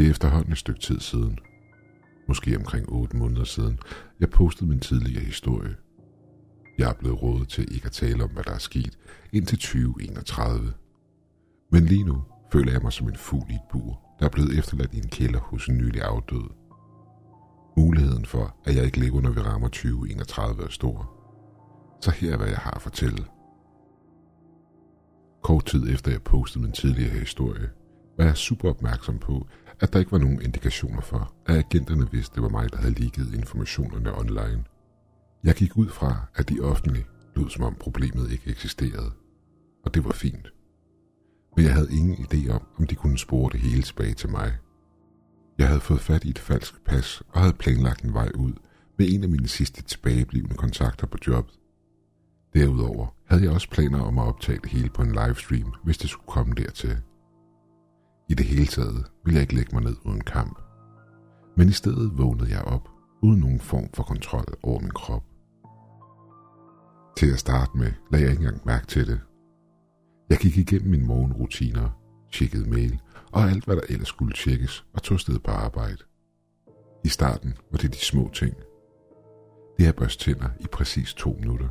Det er efterhånden et stykke tid siden, måske omkring 8 måneder siden, jeg postede min tidligere historie. Jeg er blevet rådet til ikke at tale om, hvad der er sket, indtil 2031. Men lige nu føler jeg mig som en fugl i et bur, der er blevet efterladt i en kælder hos en nylig afdød. Muligheden for, at jeg ikke lever, når vi rammer 2031 er stor. Så her er, hvad jeg har at fortælle. Kort tid efter jeg postede min tidligere historie, var jeg super opmærksom på, at der ikke var nogen indikationer for, at agenterne vidste, det var mig, der havde ligget informationerne online. Jeg gik ud fra, at de offentlige lød som om problemet ikke eksisterede, og det var fint. Men jeg havde ingen idé om, om de kunne spore det hele tilbage til mig. Jeg havde fået fat i et falsk pas og havde planlagt en vej ud med en af mine sidste tilbageblivende kontakter på jobbet. Derudover havde jeg også planer om at optage det hele på en livestream, hvis det skulle komme dertil. I det hele taget ville jeg ikke lægge mig ned uden kamp. Men i stedet vågnede jeg op, uden nogen form for kontrol over min krop. Til at starte med lagde jeg ikke engang mærke til det. Jeg gik igennem mine morgenrutiner, tjekkede mail og alt hvad der ellers skulle tjekkes og tog sted på arbejde. I starten var det de små ting. Det er børst tænder i præcis to minutter.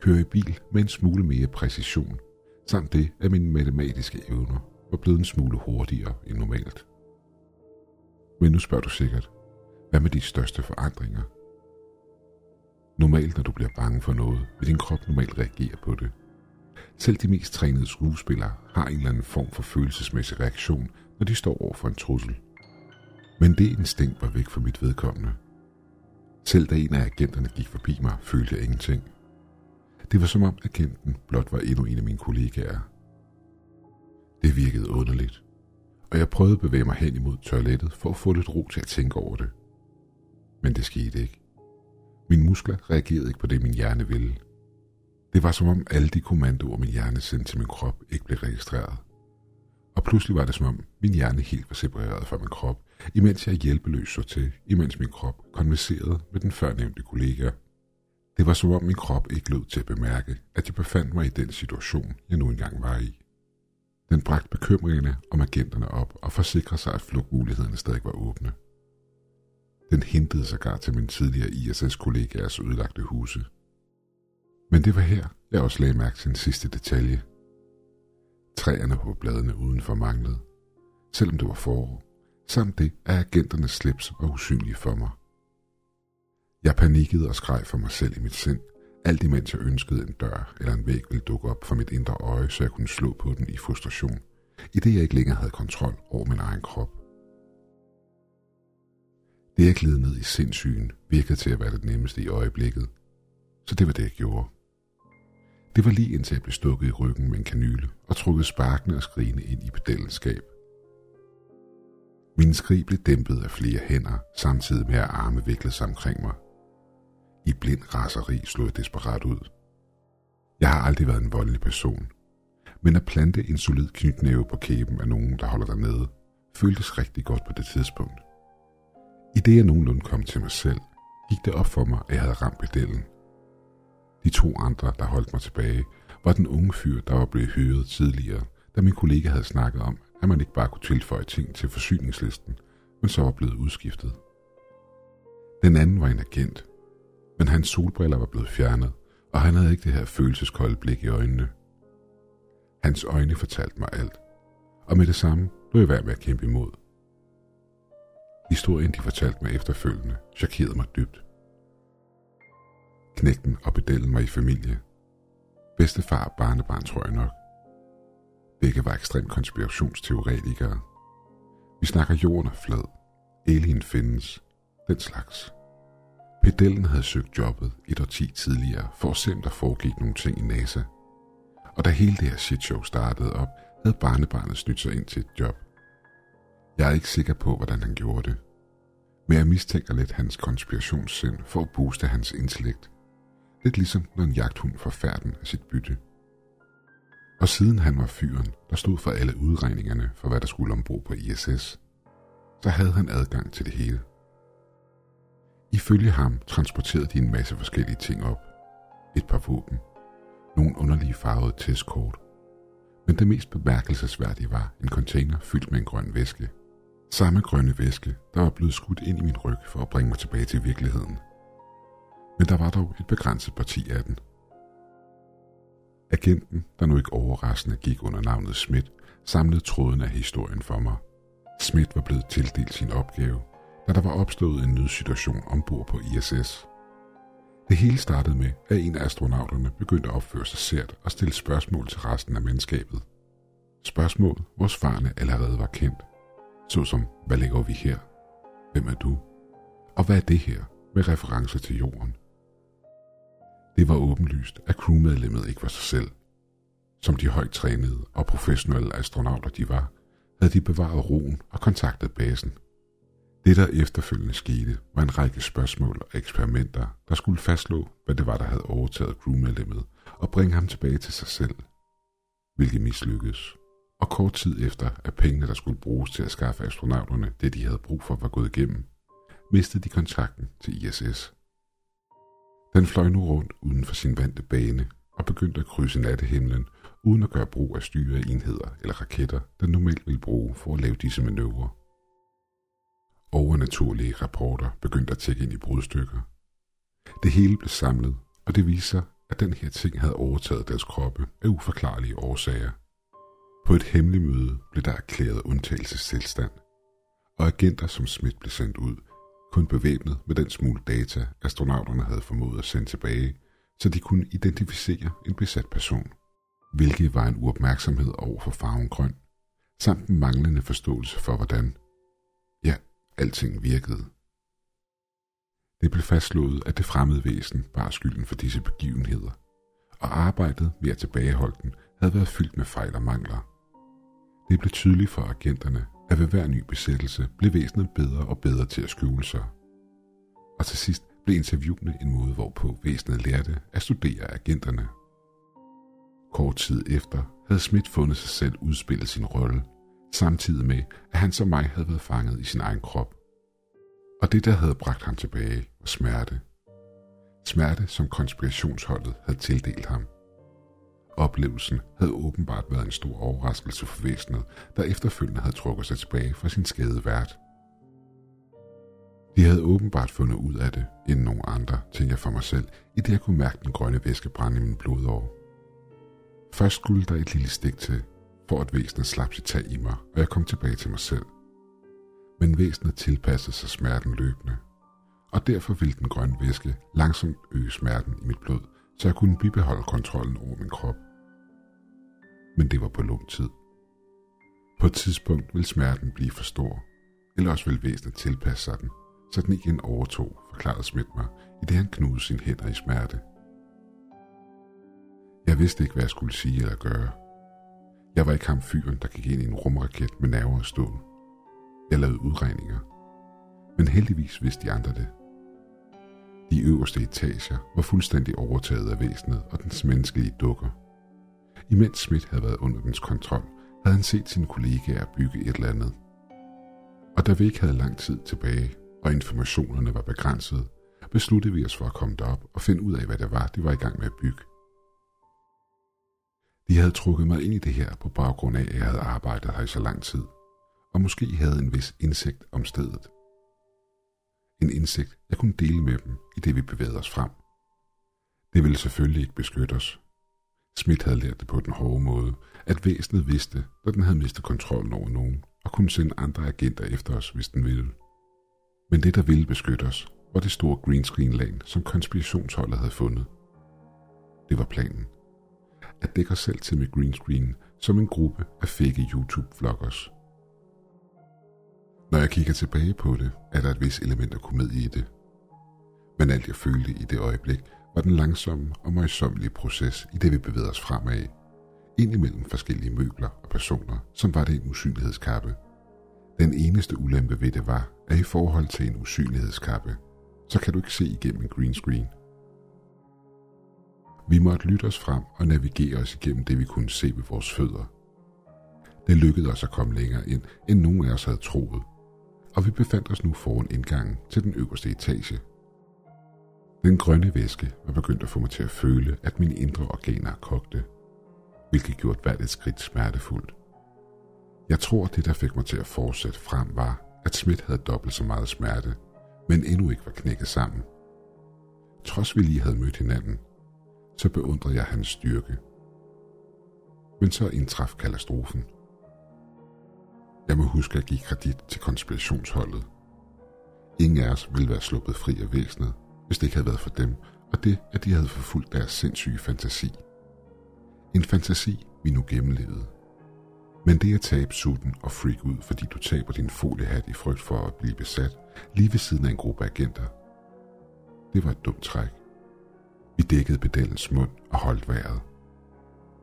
Køre i bil med en smule mere præcision, samt det, af mine matematiske evner var blevet en smule hurtigere end normalt. Men nu spørger du sikkert, hvad med de største forandringer? Normalt, når du bliver bange for noget, vil din krop normalt reagere på det. Selv de mest trænede skuespillere har en eller anden form for følelsesmæssig reaktion, når de står over for en trussel. Men det instinkt var væk fra mit vedkommende. Selv da en af agenterne gik forbi mig, følte jeg ingenting. Det var som om agenten blot var endnu en af mine kollegaer, det virkede underligt, og jeg prøvede at bevæge mig hen imod toilettet for at få lidt ro til at tænke over det. Men det skete ikke. Mine muskler reagerede ikke på det, min hjerne ville. Det var som om alle de kommandoer, min hjerne sendte til min krop, ikke blev registreret. Og pludselig var det som om, min hjerne helt var separeret fra min krop, imens jeg hjælpeløs så til, imens min krop konverserede med den førnævnte kollega. Det var som om min krop ikke lød til at bemærke, at jeg befandt mig i den situation, jeg nu engang var i. Den bragte bekymringerne om agenterne op og forsikrede sig, at flugtmulighederne stadig var åbne. Den hentede sig gar til min tidligere ISS-kollegaers ødelagte huse. Men det var her, jeg også lagde mærke til en sidste detalje. Træerne på bladene udenfor manglede, selvom det var forår, samt det, at agenternes slips var usynlige for mig. Jeg panikkede og skreg for mig selv i mit sind, alt imens jeg ønskede en dør eller en væg ville dukke op for mit indre øje, så jeg kunne slå på den i frustration, i det jeg ikke længere havde kontrol over min egen krop. Det jeg gled ned i sindssygen virkede til at være det nemmeste i øjeblikket, så det var det jeg gjorde. Det var lige indtil jeg blev stukket i ryggen med en kanyle og trukket sparkende og skrigende ind i pedelskab. Min skrig blev dæmpet af flere hænder, samtidig med at arme viklede sig omkring mig – i blind raseri slog jeg desperat ud. Jeg har aldrig været en voldelig person, men at plante en solid knytnæve på kæben af nogen, der holder dig nede, føltes rigtig godt på det tidspunkt. I det jeg nogenlunde kom til mig selv, gik det op for mig, at jeg havde ramt pedellen. De to andre, der holdt mig tilbage, var den unge fyr, der var blevet hyret tidligere, da min kollega havde snakket om, at man ikke bare kunne tilføje ting til forsyningslisten, men så var blevet udskiftet. Den anden var en agent, men hans solbriller var blevet fjernet, og han havde ikke det her følelseskolde blik i øjnene. Hans øjne fortalte mig alt, og med det samme blev jeg værd med at kæmpe imod. Historien, de fortalte mig efterfølgende, chokerede mig dybt. Knægten og bedellen var i familie. Bedstefar og barnebarn tror jeg nok. Begge var ekstremt konspirationsteoretikere. Vi snakker jorden er flad. Alien findes. Den slags. Pedellen havde søgt jobbet et årti tidligere for at se, om der foregik nogle ting i NASA. Og da hele det her shitshow startede op, havde barnebarnet snydt sig ind til et job. Jeg er ikke sikker på, hvordan han gjorde det. Men jeg mistænker lidt hans konspirationssind for at booste hans intellekt. Lidt ligesom når en jagthund får færden af sit bytte. Og siden han var fyren, der stod for alle udregningerne for, hvad der skulle ombord på ISS, så havde han adgang til det hele. Ifølge ham transporterede de en masse forskellige ting op. Et par våben. Nogle underlige farvede testkort. Men det mest bemærkelsesværdige var en container fyldt med en grøn væske. Samme grønne væske, der var blevet skudt ind i min ryg for at bringe mig tilbage til virkeligheden. Men der var dog et begrænset parti af den. Agenten, der nu ikke overraskende gik under navnet Schmidt, samlede tråden af historien for mig. Schmidt var blevet tildelt sin opgave, at der var opstået en nødsituation ombord på ISS. Det hele startede med, at en af astronauterne begyndte at opføre sig sært og stille spørgsmål til resten af mandskabet. Spørgsmål, hvor svarene allerede var kendt. Såsom, hvad lægger vi her? Hvem er du? Og hvad er det her? Med reference til jorden. Det var åbenlyst, at crewmedlemmet ikke var sig selv. Som de højt trænede og professionelle astronauter de var, havde de bevaret roen og kontaktet basen. Det, der efterfølgende skete, var en række spørgsmål og eksperimenter, der skulle fastslå, hvad det var, der havde overtaget crewmedlemmet, og bringe ham tilbage til sig selv. Hvilket mislykkedes. Og kort tid efter, at pengene, der skulle bruges til at skaffe astronauterne det, de havde brug for, var gået igennem, mistede de kontakten til ISS. Den fløj nu rundt uden for sin vante bane og begyndte at krydse nattehimlen uden at gøre brug af enheder eller raketter, den normalt ville bruge for at lave disse manøvrer. Overnaturlige rapporter begyndte at tække ind i brudstykker. Det hele blev samlet, og det viser, at den her ting havde overtaget deres kroppe af uforklarlige årsager. På et hemmeligt møde blev der erklæret undtagelsestilstand, og agenter som Smith blev sendt ud, kun bevæbnet med den smule data, astronauterne havde formået at sende tilbage, så de kunne identificere en besat person, hvilket var en uopmærksomhed over for farven grøn, samt en manglende forståelse for, hvordan, alting virkede. Det blev fastslået, at det fremmede væsen bar skylden for disse begivenheder, og arbejdet ved at tilbageholde den havde været fyldt med fejl og mangler. Det blev tydeligt for agenterne, at ved hver ny besættelse blev væsenet bedre og bedre til at skjule sig. Og til sidst blev interviewene en måde, hvorpå væsenet lærte at studere agenterne. Kort tid efter havde Schmidt fundet sig selv udspille sin rolle, samtidig med, at han som mig havde været fanget i sin egen krop. Og det, der havde bragt ham tilbage, var smerte. Smerte, som konspirationsholdet havde tildelt ham – Oplevelsen havde åbenbart været en stor overraskelse for væsenet, der efterfølgende havde trukket sig tilbage fra sin skade vært. De havde åbenbart fundet ud af det, inden nogen andre, tænkte jeg for mig selv, i det jeg kunne mærke den grønne væske brænde i min blodår. Først skulle der et lille stik til, for at væsenet slap sit tag i mig, og jeg kom tilbage til mig selv. Men væsenet tilpassede sig smerten løbende, og derfor ville den grønne væske langsomt øge smerten i mit blod, så jeg kunne bibeholde kontrollen over min krop. Men det var på lang tid. På et tidspunkt vil smerten blive for stor, eller også vil væsenet tilpasse sig den, så den igen overtog, forklarede Smidt mig, i det han knudede sine hænder i smerte. Jeg vidste ikke, hvad jeg skulle sige eller gøre. Jeg var ikke ham fyren, der gik ind i en rumraket med nerver og stål. Jeg lavede udregninger. Men heldigvis vidste de andre det. De øverste etager var fuldstændig overtaget af væsenet og dens menneskelige dukker. Imens Schmidt havde været under dens kontrol, havde han set sine kollegaer bygge et eller andet. Og da vi ikke havde lang tid tilbage, og informationerne var begrænsede, besluttede vi os for at komme derop og finde ud af, hvad det var, de var i gang med at bygge. De havde trukket mig ind i det her på baggrund af, at jeg havde arbejdet her i så lang tid, og måske havde en vis indsigt om stedet – en indsigt, jeg kunne dele med dem, i det vi bevægede os frem. Det ville selvfølgelig ikke beskytte os. Smith havde lært det på den hårde måde, at væsenet vidste, når den havde mistet kontrollen over nogen, og kunne sende andre agenter efter os, hvis den ville. Men det, der ville beskytte os, var det store greenscreen lag som konspirationsholdet havde fundet. Det var planen. At dække os selv til med greenscreen som en gruppe af fake YouTube-vloggers – når jeg kigger tilbage på det, er der et vis element af komedie i det. Men alt jeg følte i det øjeblik, var den langsomme og møjsommelige proces i det, vi bevæger os fremad. Ind imellem forskellige møbler og personer, som var det en usynlighedskappe. Den eneste ulempe ved det var, at i forhold til en usynlighedskappe, så kan du ikke se igennem en green screen. Vi måtte lytte os frem og navigere os igennem det, vi kunne se ved vores fødder. Det lykkedes os at komme længere ind, end nogen af os havde troet, og vi befandt os nu foran indgangen til den øverste etage. Den grønne væske var begyndt at få mig til at føle, at mine indre organer kogte, hvilket gjorde hvert et skridt smertefuldt. Jeg tror, det der fik mig til at fortsætte frem var, at Schmidt havde dobbelt så meget smerte, men endnu ikke var knækket sammen. Trods vi lige havde mødt hinanden, så beundrede jeg hans styrke. Men så indtraf katastrofen. Jeg må huske at give kredit til konspirationsholdet. Ingen af os ville være sluppet fri af væsenet, hvis det ikke havde været for dem, og det, at de havde forfulgt deres sindssyge fantasi. En fantasi, vi nu gennemlevede. Men det at tabe sutten og freak ud, fordi du taber din foliehat i frygt for at blive besat, lige ved siden af en gruppe agenter, det var et dumt træk. Vi dækkede pedellens mund og holdt vejret.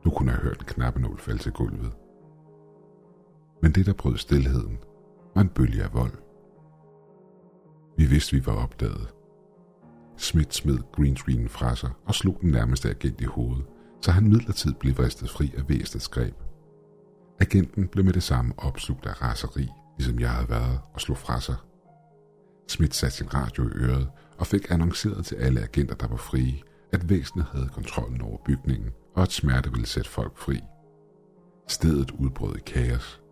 Du kunne høre hørt en knappenål falde til gulvet. Men det, der brød stillheden, var en bølge af vold. Vi vidste, vi var opdaget. Smith smed greenscreenen fra sig og slog den nærmeste agent i hovedet, så han midlertidigt blev vristet fri af væsenets greb. Agenten blev med det samme opslugt af raseri, ligesom jeg havde været, og slog fra sig. Smith satte sin radio i øret og fik annonceret til alle agenter, der var frie, at væsenet havde kontrollen over bygningen, og at smerte ville sætte folk fri. Stedet udbrød i kaos.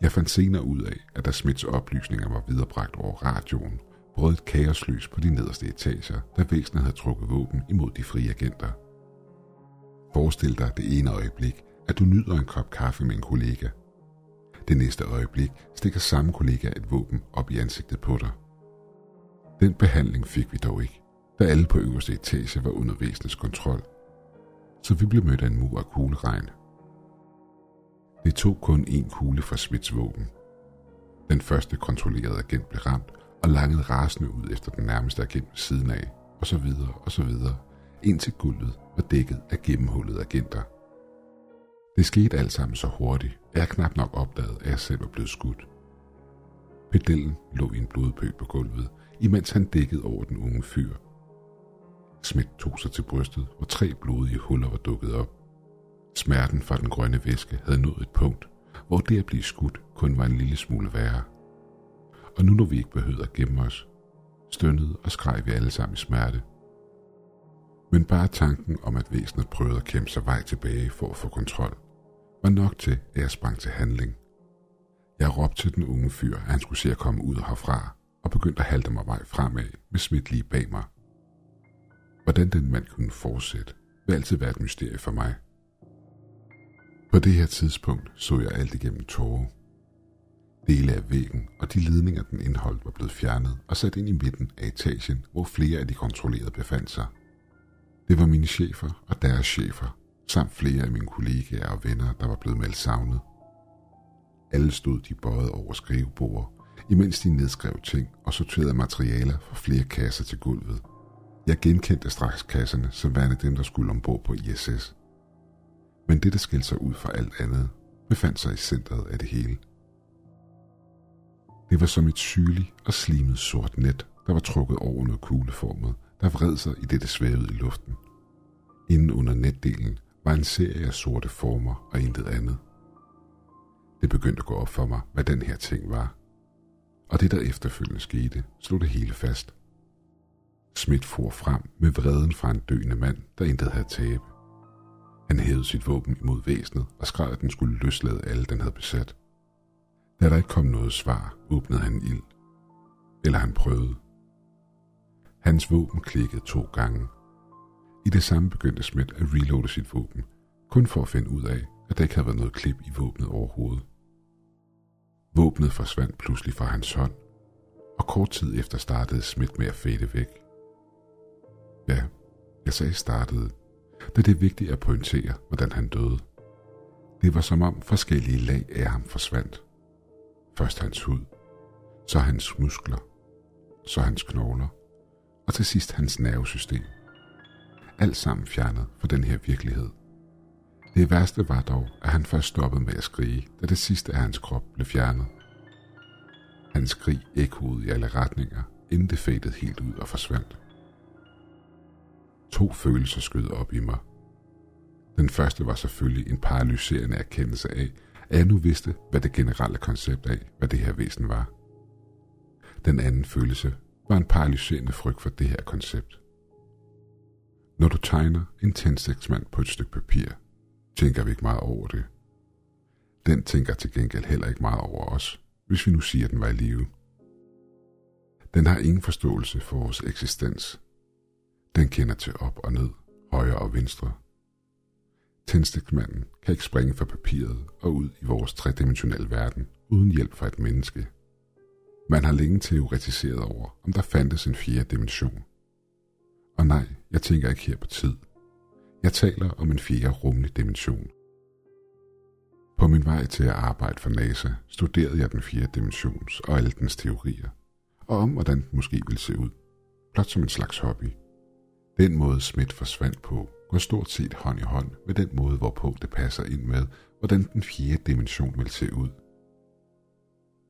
Jeg fandt senere ud af, at da Smits oplysninger var viderebragt over radioen, brød et kaoslys på de nederste etager, da væsenet havde trukket våben imod de frie agenter. Forestil dig det ene øjeblik, at du nyder en kop kaffe med en kollega. Det næste øjeblik stikker samme kollega et våben op i ansigtet på dig. Den behandling fik vi dog ikke, da alle på øverste etage var under væsenets kontrol. Så vi blev mødt af en mur af kugleregn. Det tog kun en kugle fra Smits våben. Den første kontrollerede agent blev ramt og langede rasende ud efter den nærmeste agent ved siden af, og så videre og så videre, indtil gulvet var dækket af gennemhullede agenter. Det skete alt sammen så hurtigt, at jeg knap nok opdagede, at jeg selv var blevet skudt. Pedellen lå i en blodpøl på gulvet, imens han dækkede over den unge fyr. Smith tog sig til brystet, hvor tre blodige huller var dukket op. Smerten fra den grønne væske havde nået et punkt, hvor det at blive skudt kun var en lille smule værre. Og nu når vi ikke behøvede at gemme os, stønnede og skreg vi alle sammen i smerte. Men bare tanken om, at væsenet prøvede at kæmpe sig vej tilbage for at få kontrol, var nok til, at jeg sprang til handling. Jeg råbte til den unge fyr, at han skulle se at komme ud herfra, og begyndte at halte mig vej fremad med Smith lige bag mig. Hvordan den mand kunne fortsætte, vil altid være et mysterie for mig. På det her tidspunkt så jeg alt igennem tårer. Dele af væggen og de ledninger, den indholdt, var blevet fjernet og sat ind i midten af etagen, hvor flere af de kontrollerede befandt sig. Det var mine chefer og deres chefer, samt flere af mine kollegaer og venner, der var blevet meldt savnet. Alle stod de bøjet over skrivebordet, imens de nedskrev ting og sorterede materialer fra flere kasser til gulvet. Jeg genkendte straks kasserne som værende dem, der skulle ombord på ISS. Men det, der skilte sig ud fra alt andet, befandt sig i centret af det hele. Det var som et sygeligt og slimet sort net, der var trukket over noget kugleformet, der vred sig i det, det svævede i luften. Inden under netdelen var en serie af sorte former og intet andet. Det begyndte at gå op for mig, hvad den her ting var. Og det, der efterfølgende skete, slog det hele fast. Smith for frem med vreden fra en døende mand, der intet havde tabe. Han hævede sit våben imod væsenet og skreg, at den skulle løslade alle, den havde besat. Da der ikke kom noget svar, åbnede han ild. Eller han prøvede. Hans våben klikkede to gange. I det samme begyndte Smith at reloade sit våben, kun for at finde ud af, at der ikke havde været noget klip i våbnet overhovedet. Våbnet forsvandt pludselig fra hans hånd, og kort tid efter startede Smith med at fade væk. Ja, jeg sagde startede, da det er vigtigt at pointere, hvordan han døde. Det var som om forskellige lag af ham forsvandt. Først hans hud, så hans muskler, så hans knogler, og til sidst hans nervesystem. Alt sammen fjernet fra den her virkelighed. Det værste var dog, at han først stoppede med at skrige, da det sidste af hans krop blev fjernet. Hans skrig ekkoede i alle retninger, inden det fadede helt ud og forsvandt. To følelser skød op i mig. Den første var selvfølgelig en paralyserende erkendelse af, at jeg nu vidste, hvad det generelle koncept af, hvad det her væsen var. Den anden følelse var en paralyserende frygt for det her koncept. Når du tegner en tændstiksmand på et stykke papir, tænker vi ikke meget over det. Den tænker til gengæld heller ikke meget over os, hvis vi nu siger, at den var i live. Den har ingen forståelse for vores eksistens. Den kender til op og ned, højre og venstre. Tændstikmanden kan ikke springe fra papiret og ud i vores tredimensionelle verden uden hjælp fra et menneske. Man har længe teoretiseret over, om der fandtes en fjerde dimension. Og nej, jeg tænker ikke her på tid. Jeg taler om en fjerde rummelig dimension. På min vej til at arbejde for NASA studerede jeg den fjerde dimensions og alle dens teorier, og om hvordan den måske ville se ud, blot som en slags hobby. Den måde Smith forsvandt på, går stort set hånd i hånd med den måde, hvorpå det passer ind med, hvordan den fjerde dimension vil se ud.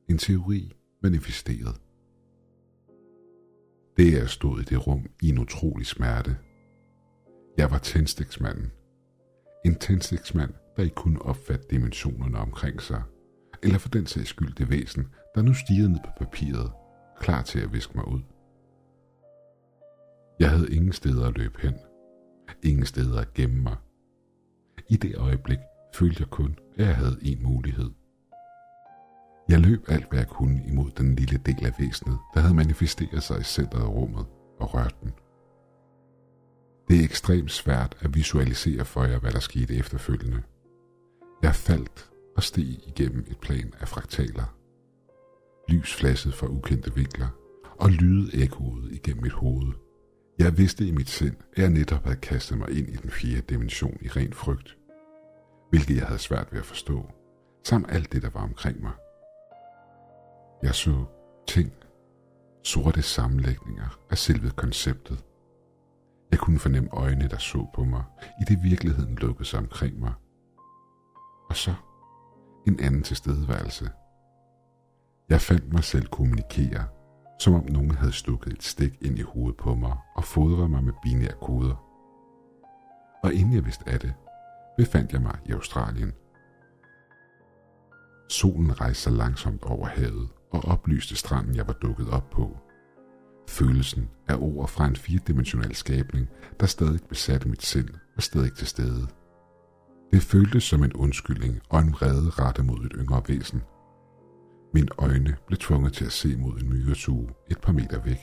En teori manifesteret. Det er stod i det rum i en utrolig smerte. Jeg var tændstiksmanden. En tændstiksmand, der ikke kunne opfatte dimensionerne omkring sig, eller for den sags skyld det væsen, der nu stirrede ned på papiret, klar til at viske mig ud. Jeg havde ingen steder at løbe hen, ingen steder at gemme mig. I det øjeblik følte jeg kun, at jeg havde en mulighed. Jeg løb alt, hvad jeg kunne imod den lille del af væsenet, der havde manifesteret sig i centret af rummet og rørt den. Det er ekstremt svært at visualisere for jer, hvad der skete efterfølgende. Jeg faldt og steg igennem et plan af fraktaler. Lys flassede fra ukendte vinkler, og lyde ekkoede igennem mit hoved. Jeg vidste i mit sind, at jeg netop havde kastet mig ind i den fjerde dimension i ren frygt, hvilket jeg havde svært ved at forstå, samt alt det, der var omkring mig. Jeg så ting, sorte sammenlægninger af selve konceptet. Jeg kunne fornemme øjne, der så på mig, i det virkeligheden lukkede sig omkring mig. Og så en anden tilstedeværelse. Jeg fandt mig selv kommunikere, som om nogen havde stukket et stik ind i hovedet på mig og fodret mig med binære koder. Og inden jeg vidste af det, befandt jeg mig i Australien. Solen rejste sig langsomt over havet, og oplyste stranden, jeg var dukket op på. Følelsen af ord fra en firedimensionel skabning, der stadig besatte mit sind, var stadig til stede. Det føltes som en undskyldning og en vrede rettet mod et yngre væsen. Mine øjne blev tvunget til at se mod en myretue et par meter væk.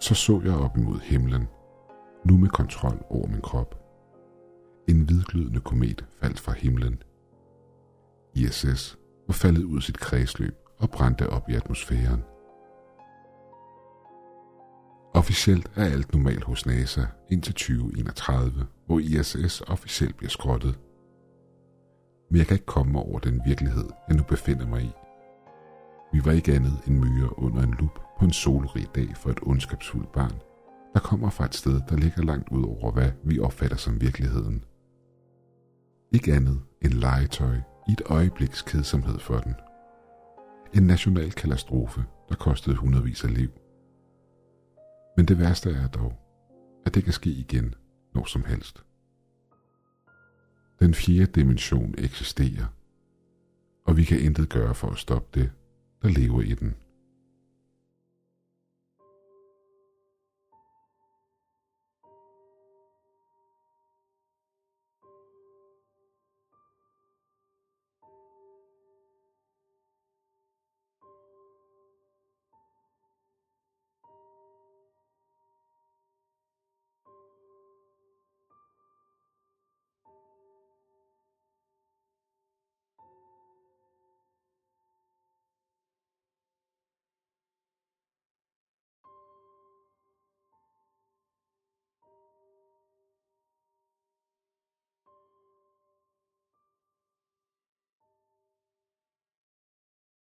Så så jeg op imod himlen, nu med kontrol over min krop. En hvidglødende komet faldt fra himlen. ISS var faldet ud sit kredsløb og brændte op i atmosfæren. Officielt er alt normalt hos NASA indtil 2031, hvor ISS officielt bliver skrottet. Men jeg kan ikke komme over den virkelighed, jeg nu befinder mig i. Vi var ikke andet end myre under en lup på en solrig dag for et ondskabsfuldt barn, der kommer fra et sted, der ligger langt ud over, hvad vi opfatter som virkeligheden. Ikke andet end legetøj i et øjebliks kedsomhed for den – en national katastrofe, der kostede hundredvis af liv. Men det værste er dog, at det kan ske igen når som helst. Den fjerde dimension eksisterer, og vi kan intet gøre for at stoppe det, der lever i den.